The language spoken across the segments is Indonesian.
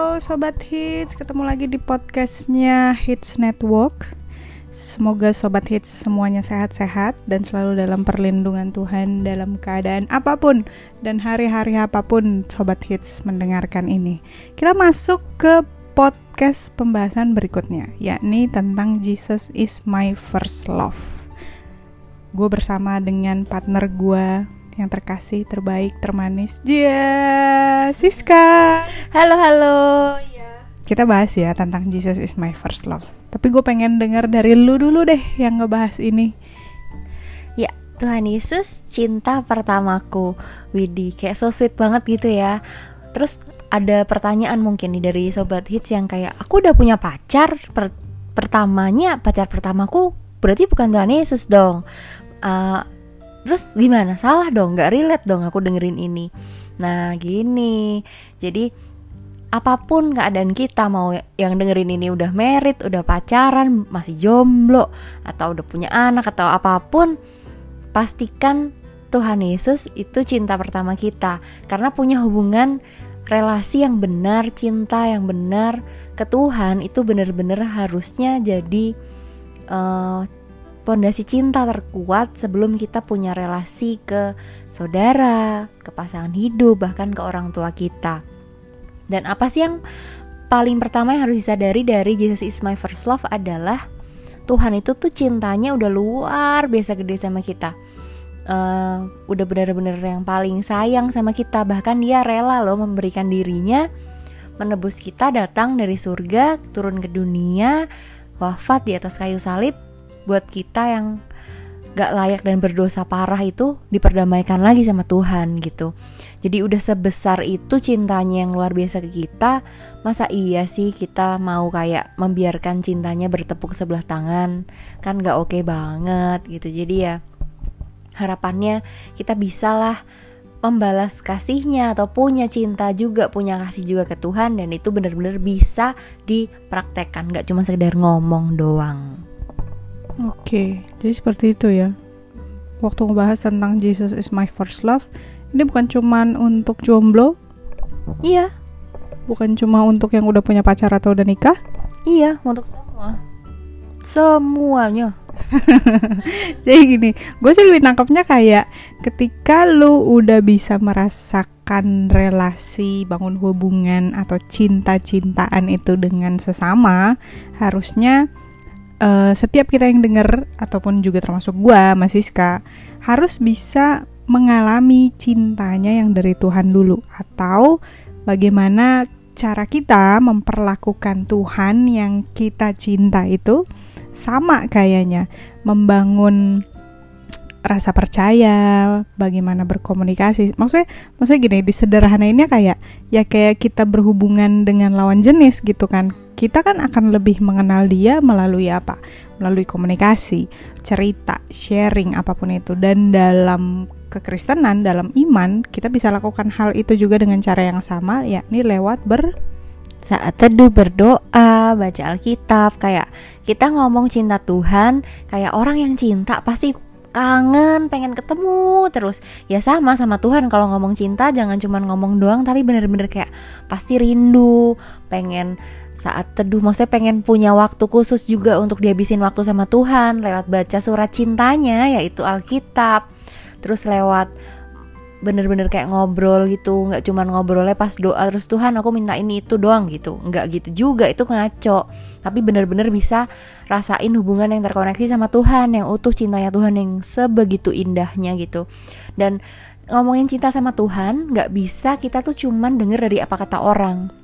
halo Sobat Hits Ketemu lagi di podcastnya Hits Network. Semoga Sobat Hits semuanya sehat-sehat Dan selalu dalam perlindungan Tuhan Dalam keadaan apa pun Dan hari-hari apa pun Sobat Hits mendengarkan ini. Kita masuk ke podcast pembahasan berikutnya Yakni tentang Jesus is my first love. Gue bersama dengan partner gue yang terkasih, terbaik, termanis. Dia Siska. Halo halo. Ya. Kita bahas ya tentang Jesus is my first love. Tapi gue pengen denger dari lu dulu deh yang ngebahas ini. Ya, Tuhan Yesus cinta pertamaku. Widih, kayak so sweet banget gitu ya. Terus ada pertanyaan mungkin nih dari sobat hits yang kayak aku udah punya pacar per pertamanya pacar pertamaku berarti bukan Tuhan Yesus dong. Uh, terus gimana? Salah dong nggak relate dong aku dengerin ini. Nah gini. Jadi apa pun keadaan kita mau yang dengerin ini udah merit udah pacaran masih jomblo atau udah punya anak atau apa pun pastikan Tuhan Yesus itu cinta pertama kita. Karena punya hubungan relasi yang benar cinta yang benar ke Tuhan itu benar-benar harusnya jadi uh, pondasi cinta terkuat sebelum kita punya relasi ke saudara, ke pasangan hidup, bahkan ke orang tua kita. Dan apa sih yang paling pertama yang harus disadari dari Jesus is my first love adalah Tuhan itu tuh cintanya udah luar biasa gede sama kita. Uh, udah benar-benar yang paling sayang sama kita bahkan dia rela loh memberikan dirinya menebus kita datang dari surga turun ke dunia wafat di atas kayu salib buat kita yang gak layak dan berdosa parah itu diperdamaikan lagi sama Tuhan gitu. Jadi udah sebesar itu cintanya yang luar biasa ke kita, masa iya sih kita mau kayak membiarkan cintanya bertepuk sebelah tangan? Kan gak oke okay banget gitu. Jadi ya harapannya kita bisalah membalas kasihnya atau punya cinta juga punya kasih juga ke Tuhan dan itu benar-benar bisa dipraktekkan gak cuma sekedar ngomong doang. Oke, jadi seperti itu ya. Waktu ngebahas tentang Jesus is my first love, ini bukan cuman untuk jomblo? Iya. Bukan cuma untuk yang udah punya pacar atau udah nikah? Iya, untuk semua. Semuanya. jadi gini, gue sih lebih nangkepnya kayak ketika lu udah bisa merasakan relasi, bangun hubungan atau cinta-cintaan itu dengan sesama, harusnya uh, setiap kita yang dengar ataupun juga termasuk gua Mas Siska harus bisa mengalami cintanya yang dari Tuhan dulu atau bagaimana cara kita memperlakukan Tuhan yang kita cinta itu sama kayaknya membangun rasa percaya, bagaimana berkomunikasi. Maksudnya, maksudnya gini, disederhanainnya kayak ya kayak kita berhubungan dengan lawan jenis gitu kan. Kita kan akan lebih mengenal dia melalui apa? Melalui komunikasi, cerita, sharing apa pun itu. Dan dalam kekristenan, dalam iman, kita bisa lakukan hal itu juga dengan cara yang sama, yakni lewat ber saat teduh berdoa, baca Alkitab, kayak kita ngomong cinta Tuhan, kayak orang yang cinta pasti kangen, pengen ketemu terus. Ya sama sama Tuhan kalau ngomong cinta jangan cuma ngomong doang tapi bener-bener kayak pasti rindu, pengen saat teduh maksudnya pengen punya waktu khusus juga untuk dihabisin waktu sama Tuhan lewat baca surat cintanya yaitu Alkitab. Terus lewat bener-bener kayak ngobrol gitu nggak cuman ngobrolnya pas doa terus Tuhan aku minta ini itu doang gitu. Nggak gitu juga itu ngaco. Tapi bener-bener bisa rasain hubungan yang terkoneksi sama Tuhan yang utuh cintanya Tuhan yang sebegitu indahnya gitu. Dan ngomongin cinta sama Tuhan nggak bisa kita tuh cuman denger dari apa kata orang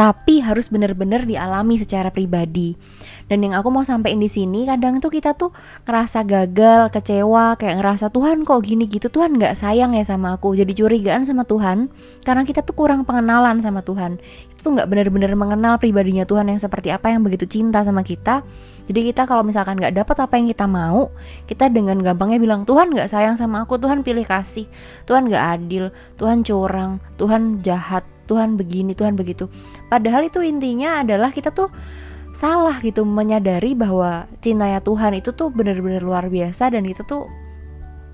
tapi harus benar-benar dialami secara pribadi. Dan yang aku mau sampaikan di sini, kadang tuh kita tuh ngerasa gagal, kecewa, kayak ngerasa Tuhan kok gini gitu, Tuhan nggak sayang ya sama aku, jadi curigaan sama Tuhan, karena kita tuh kurang pengenalan sama Tuhan. Itu nggak benar-benar mengenal pribadinya Tuhan yang seperti apa yang begitu cinta sama kita. Jadi kita kalau misalkan nggak dapat apa yang kita mau, kita dengan gampangnya bilang Tuhan nggak sayang sama aku, Tuhan pilih kasih, Tuhan nggak adil, Tuhan curang, Tuhan jahat, Tuhan begini, Tuhan begitu. Padahal itu intinya adalah kita tuh salah gitu menyadari bahwa cintanya Tuhan itu tuh benar-benar luar biasa dan kita tuh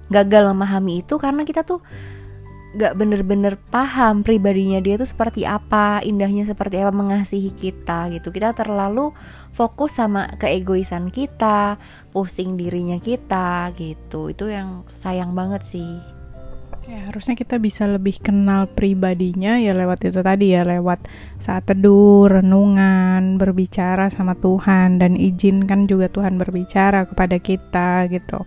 gagal memahami itu karena kita tuh nggak bener-bener paham pribadinya dia tuh seperti apa indahnya seperti apa mengasihi kita gitu. Kita terlalu fokus sama keegoisan kita pusing dirinya kita gitu. Itu yang sayang banget sih Ya, harusnya kita bisa lebih kenal pribadinya ya lewat itu tadi ya, lewat saat teduh, renungan, berbicara sama Tuhan dan izinkan juga Tuhan berbicara kepada kita gitu.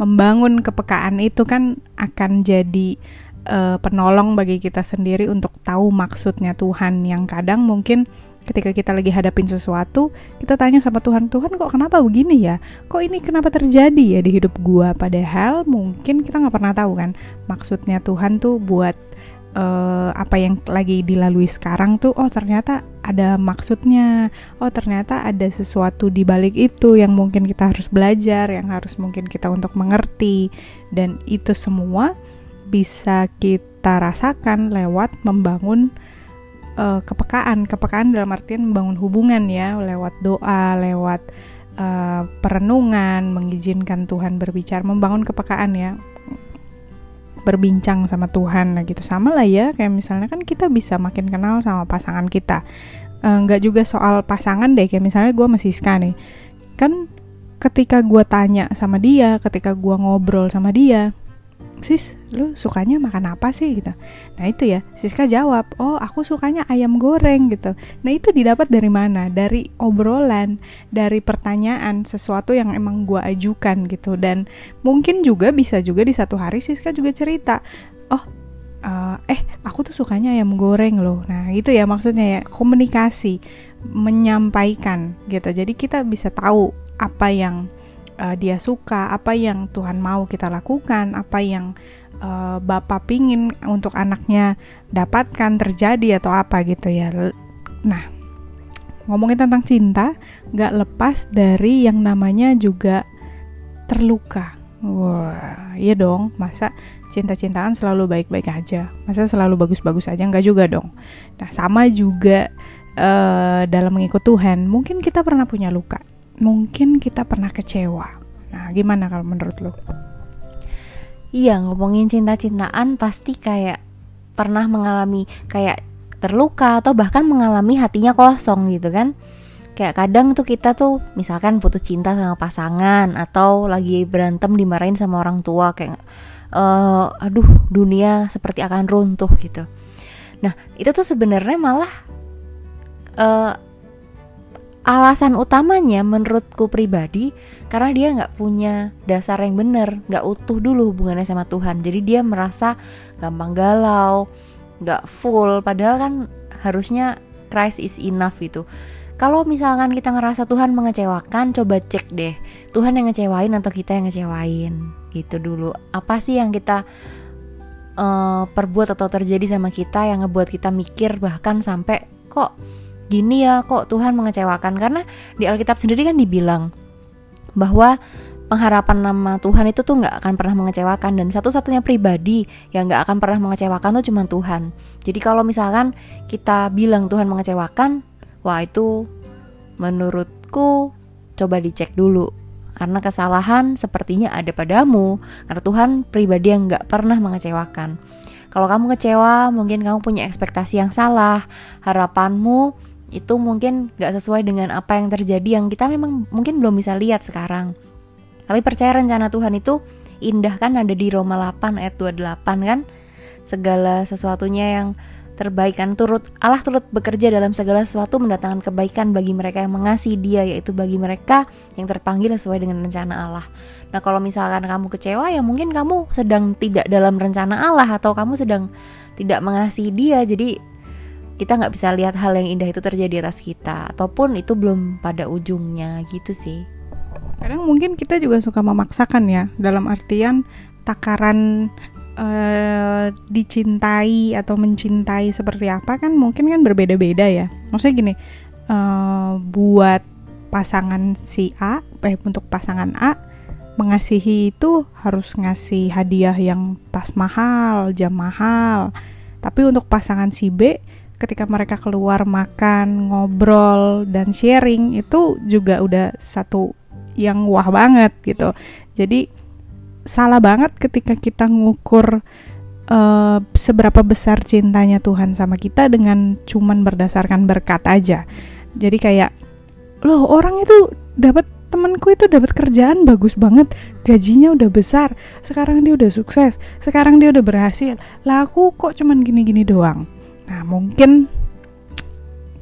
Membangun kepekaan itu kan akan jadi uh, penolong bagi kita sendiri untuk tahu maksudnya Tuhan yang kadang mungkin ketika kita lagi hadapin sesuatu, kita tanya sama Tuhan, Tuhan kok kenapa begini ya? Kok ini kenapa terjadi ya di hidup gua? Padahal mungkin kita nggak pernah tahu kan maksudnya Tuhan tuh buat uh, apa yang lagi dilalui sekarang tuh, oh ternyata ada maksudnya, oh ternyata ada sesuatu di balik itu yang mungkin kita harus belajar, yang harus mungkin kita untuk mengerti, dan itu semua bisa kita rasakan lewat membangun uh, kepekaan. Kepekaan dalam artian membangun hubungan ya lewat doa lewat uh, perenungan mengizinkan Tuhan berbicara membangun kepekaan ya. Berbincang sama Tuhan nah gitu. Sama lah ya kayak misalnya kan kita bisa makin kenal sama pasangan kita. Eh, nggak uh, juga soal pasangan deh kayak misalnya gue masih Siska nih. Kan ketika gue tanya sama dia ketika gue ngobrol sama dia sis lu sukanya makan apa sih gitu? Nah itu ya. Siska jawab oh aku sukanya ayam goreng gitu. Nah itu didapat dari mana? Dari obrolan dari pertanyaan sesuatu yang emang gua ajukan gitu. Dan mungkin juga bisa juga di satu hari Siska juga cerita oh uh, eh aku tuh sukanya ayam goreng loh. Nah itu ya maksudnya ya komunikasi menyampaikan gitu. Jadi kita bisa tahu apa yang uh, dia suka, apa yang Tuhan mau kita lakukan, apa yang uh, Bapak pingin untuk anaknya dapatkan terjadi atau apa gitu ya. Nah, ngomongin tentang cinta, nggak lepas dari yang namanya juga terluka. Wah, iya dong, masa cinta-cintaan selalu baik-baik aja, masa selalu bagus-bagus aja nggak juga dong. Nah, sama juga uh, dalam mengikut Tuhan, mungkin kita pernah punya luka mungkin kita pernah kecewa. Nah, gimana kalau menurut lo? Iya, ngomongin cinta-cintaan pasti kayak pernah mengalami kayak terluka atau bahkan mengalami hatinya kosong gitu kan. Kayak kadang tuh kita tuh misalkan putus cinta sama pasangan atau lagi berantem dimarahin sama orang tua kayak uh, aduh dunia seperti akan runtuh gitu. Nah, itu tuh sebenarnya malah uh, alasan utamanya menurutku pribadi karena dia nggak punya dasar yang benar nggak utuh dulu hubungannya sama Tuhan. Jadi dia merasa gampang galau nggak full. Padahal kan harusnya Christ is enough gitu. Kalau misalkan kita ngerasa Tuhan mengecewakan coba cek deh Tuhan yang ngecewain atau kita yang ngecewain? Gitu dulu. Apa sih yang kita uh, perbuat atau terjadi sama kita yang ngebuat kita mikir bahkan sampai kok gini ya kok Tuhan mengecewakan karena di Alkitab sendiri kan dibilang bahwa pengharapan nama Tuhan itu tuh nggak akan pernah mengecewakan dan satu-satunya pribadi yang nggak akan pernah mengecewakan tuh cuma Tuhan. Jadi kalau misalkan kita bilang Tuhan mengecewakan, wah itu menurutku coba dicek dulu karena kesalahan sepertinya ada padamu karena Tuhan pribadi yang nggak pernah mengecewakan. Kalau kamu kecewa, mungkin kamu punya ekspektasi yang salah, harapanmu itu mungkin gak sesuai dengan apa yang terjadi yang kita memang mungkin belum bisa lihat sekarang. Tapi percaya rencana Tuhan itu indah kan ada di Roma 8 ayat 28 kan. Segala sesuatunya yang terbaik kan turut Allah turut bekerja dalam segala sesuatu mendatangkan kebaikan bagi mereka yang mengasihi Dia yaitu bagi mereka yang terpanggil sesuai dengan rencana Allah. Nah, kalau misalkan kamu kecewa ya mungkin kamu sedang tidak dalam rencana Allah atau kamu sedang tidak mengasihi Dia. Jadi kita nggak bisa lihat hal yang indah itu terjadi atas kita. Ataupun itu belum pada ujungnya gitu sih. Kadang mungkin kita juga suka memaksakan ya dalam artian takaran uh, dicintai atau mencintai seperti apa kan mungkin kan berbeda-beda ya. Maksudnya gini uh, buat pasangan si A eh untuk pasangan A mengasihi itu harus ngasih hadiah yang tas mahal jam mahal. Tapi untuk pasangan si B ketika mereka keluar makan, ngobrol dan sharing itu juga udah satu yang wah banget gitu. Jadi salah banget ketika kita ngukur uh, seberapa besar cintanya Tuhan sama kita dengan cuman berdasarkan berkat aja. Jadi kayak loh orang itu dapat temanku itu dapat kerjaan bagus banget, gajinya udah besar, sekarang dia udah sukses, sekarang dia udah berhasil. Lah aku kok cuman gini-gini doang. Nah, mungkin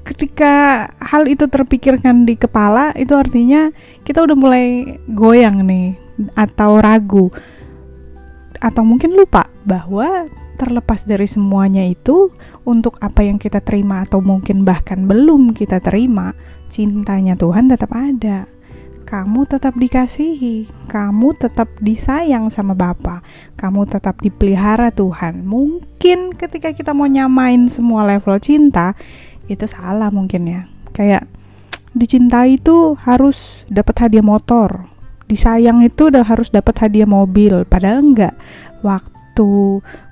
ketika hal itu terpikirkan di kepala itu artinya kita udah mulai goyang nih atau ragu atau mungkin lupa bahwa terlepas dari semuanya itu untuk apa yang kita terima atau mungkin bahkan belum kita terima cintanya Tuhan tetap ada kamu tetap dikasihi, kamu tetap disayang sama Bapa, kamu tetap dipelihara Tuhan. Mungkin ketika kita mau nyamain semua level cinta, itu salah mungkin ya. Kayak dicintai itu harus dapat hadiah motor. Disayang itu udah harus dapat hadiah mobil. Padahal enggak. Waktu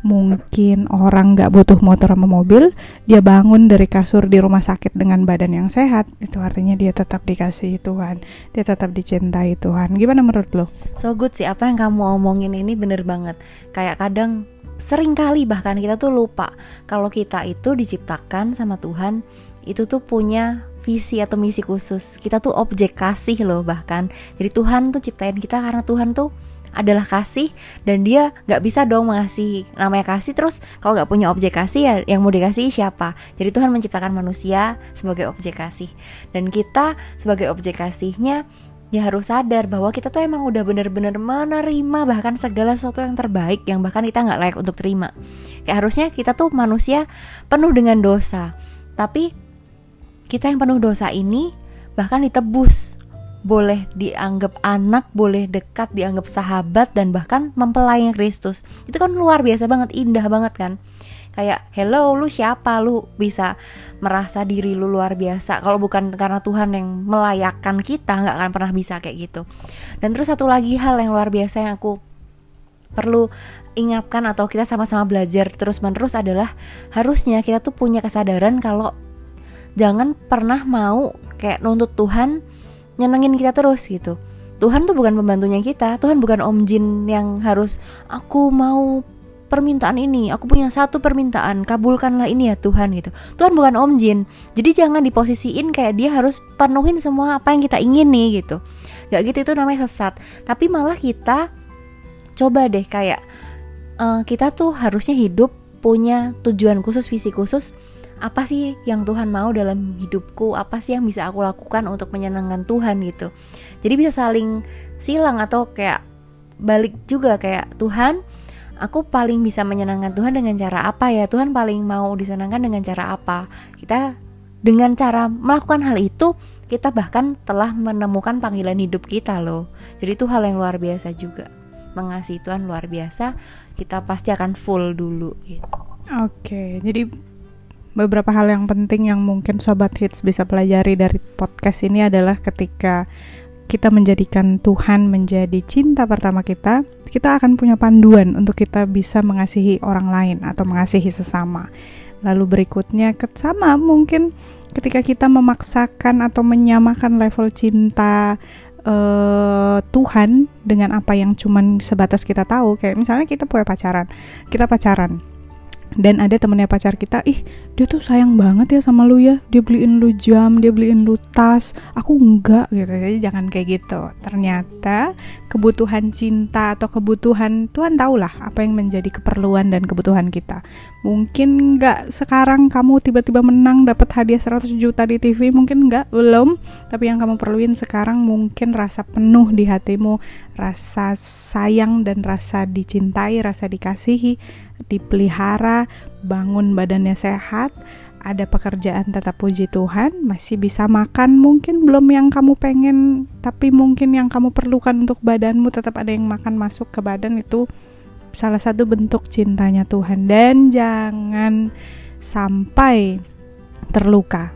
mungkin orang nggak butuh motor sama mobil dia bangun dari kasur di rumah sakit dengan badan yang sehat. Itu artinya dia tetap dikasih Tuhan dia tetap dicintai Tuhan. Gimana menurut lo? So good sih apa yang kamu omongin ini bener banget. Kayak kadang sering kali bahkan kita tuh lupa kalau kita itu diciptakan sama Tuhan itu tuh punya visi atau misi khusus. Kita tuh objek kasih loh bahkan. Jadi Tuhan tuh ciptain kita karena Tuhan tuh adalah kasih dan dia nggak bisa dong mengasihi namanya kasih. Terus kalau nggak punya objek kasih ya yang mau dikasih siapa? Jadi Tuhan menciptakan manusia sebagai objek kasih. Dan kita sebagai objek kasihnya ya harus sadar bahwa kita tuh emang udah bener-bener menerima bahkan segala sesuatu yang terbaik yang bahkan kita nggak layak untuk terima. Kayak harusnya kita tuh manusia penuh dengan dosa. Tapi kita yang penuh dosa ini bahkan ditebus boleh dianggap anak, boleh dekat, dianggap sahabat dan bahkan mempelai Kristus. Itu kan luar biasa banget, indah banget kan? Kayak hello lu siapa? Lu bisa merasa diri lu luar biasa. Kalau bukan karena Tuhan yang melayakkan kita nggak akan pernah bisa kayak gitu. Dan terus satu lagi hal yang luar biasa yang aku perlu ingatkan atau kita sama-sama belajar terus menerus adalah harusnya kita tuh punya kesadaran kalau jangan pernah mau kayak nuntut Tuhan nyenengin kita terus gitu. Tuhan tuh bukan pembantunya kita. Tuhan bukan om jin yang harus aku mau permintaan ini aku punya satu permintaan kabulkanlah ini ya Tuhan gitu. Tuhan bukan om jin. Jadi jangan diposisiin kayak dia harus penuhin semua apa yang kita ingin nih gitu. Gak gitu itu namanya sesat. Tapi malah kita coba deh kayak uh, kita tuh harusnya hidup punya tujuan khusus visi khusus apa sih yang Tuhan mau dalam hidupku? Apa sih yang bisa aku lakukan untuk menyenangkan Tuhan gitu? Jadi bisa saling silang atau kayak balik juga kayak Tuhan aku paling bisa menyenangkan Tuhan dengan cara apa ya? Tuhan paling mau disenangkan dengan cara apa? Kita dengan cara melakukan hal itu kita bahkan telah menemukan panggilan hidup kita loh. Jadi itu hal yang luar biasa juga. Mengasihi Tuhan luar biasa kita pasti akan full dulu gitu. Oke jadi beberapa hal yang penting yang mungkin sobat hits bisa pelajari dari podcast ini adalah ketika kita menjadikan Tuhan menjadi cinta pertama kita, kita akan punya panduan untuk kita bisa mengasihi orang lain atau mengasihi sesama. Lalu berikutnya sama mungkin ketika kita memaksakan atau menyamakan level cinta uh, Tuhan dengan apa yang cuman sebatas kita tahu, kayak misalnya kita punya pacaran, kita pacaran dan ada temennya pacar kita ih dia tuh sayang banget ya sama lu ya. Dia beliin lu jam dia beliin lu tas. Aku enggak gitu. Jadi jangan kayak gitu. Ternyata kebutuhan cinta atau kebutuhan Tuhan tahulah apa yang menjadi keperluan dan kebutuhan kita. Mungkin enggak sekarang kamu tiba-tiba menang dapat hadiah 100 juta di TV mungkin enggak belum. Tapi yang kamu perluin sekarang mungkin rasa penuh di hatimu rasa sayang dan rasa dicintai rasa dikasihi dipelihara, bangun badannya sehat, ada pekerjaan tetap puji Tuhan, masih bisa makan mungkin belum yang kamu pengen, tapi mungkin yang kamu perlukan untuk badanmu tetap ada yang makan masuk ke badan itu salah satu bentuk cintanya Tuhan dan jangan sampai terluka.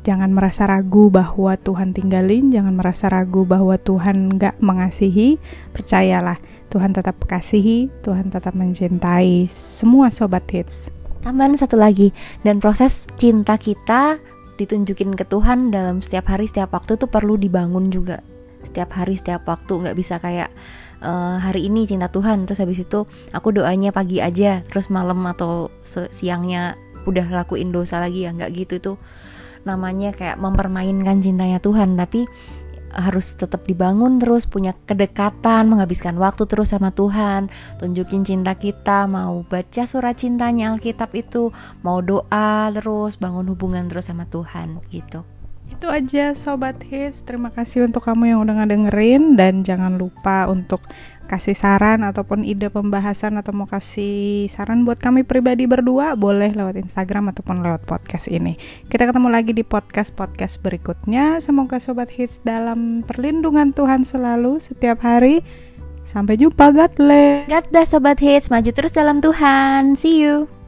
Jangan merasa ragu bahwa Tuhan tinggalin, jangan merasa ragu bahwa Tuhan gak mengasihi. Percayalah, Tuhan tetap kasihi, Tuhan tetap mencintai semua sobat hits. Tambahan satu lagi, dan proses cinta kita ditunjukin ke Tuhan dalam setiap hari, setiap waktu tuh perlu dibangun juga. Setiap hari, setiap waktu nggak bisa kayak uh, hari ini cinta Tuhan terus habis itu aku doanya pagi aja terus malam atau siangnya udah lakuin dosa lagi ya nggak gitu itu namanya kayak mempermainkan cintanya Tuhan tapi harus tetap dibangun terus punya kedekatan menghabiskan waktu terus sama Tuhan. Tunjukin cinta kita mau baca surat cintanya Alkitab itu mau doa terus bangun hubungan terus sama Tuhan gitu. Itu aja Sobat Hits. Terima kasih untuk kamu yang udah ngedengerin Dan jangan lupa untuk kasih saran ataupun ide pembahasan atau mau kasih saran buat kami pribadi berdua boleh lewat Instagram ataupun lewat podcast ini. Kita ketemu lagi di podcast-podcast berikutnya. Semoga sobat hits dalam perlindungan Tuhan selalu setiap hari. Sampai jumpa, God bless. God bless sobat hits, maju terus dalam Tuhan. See you.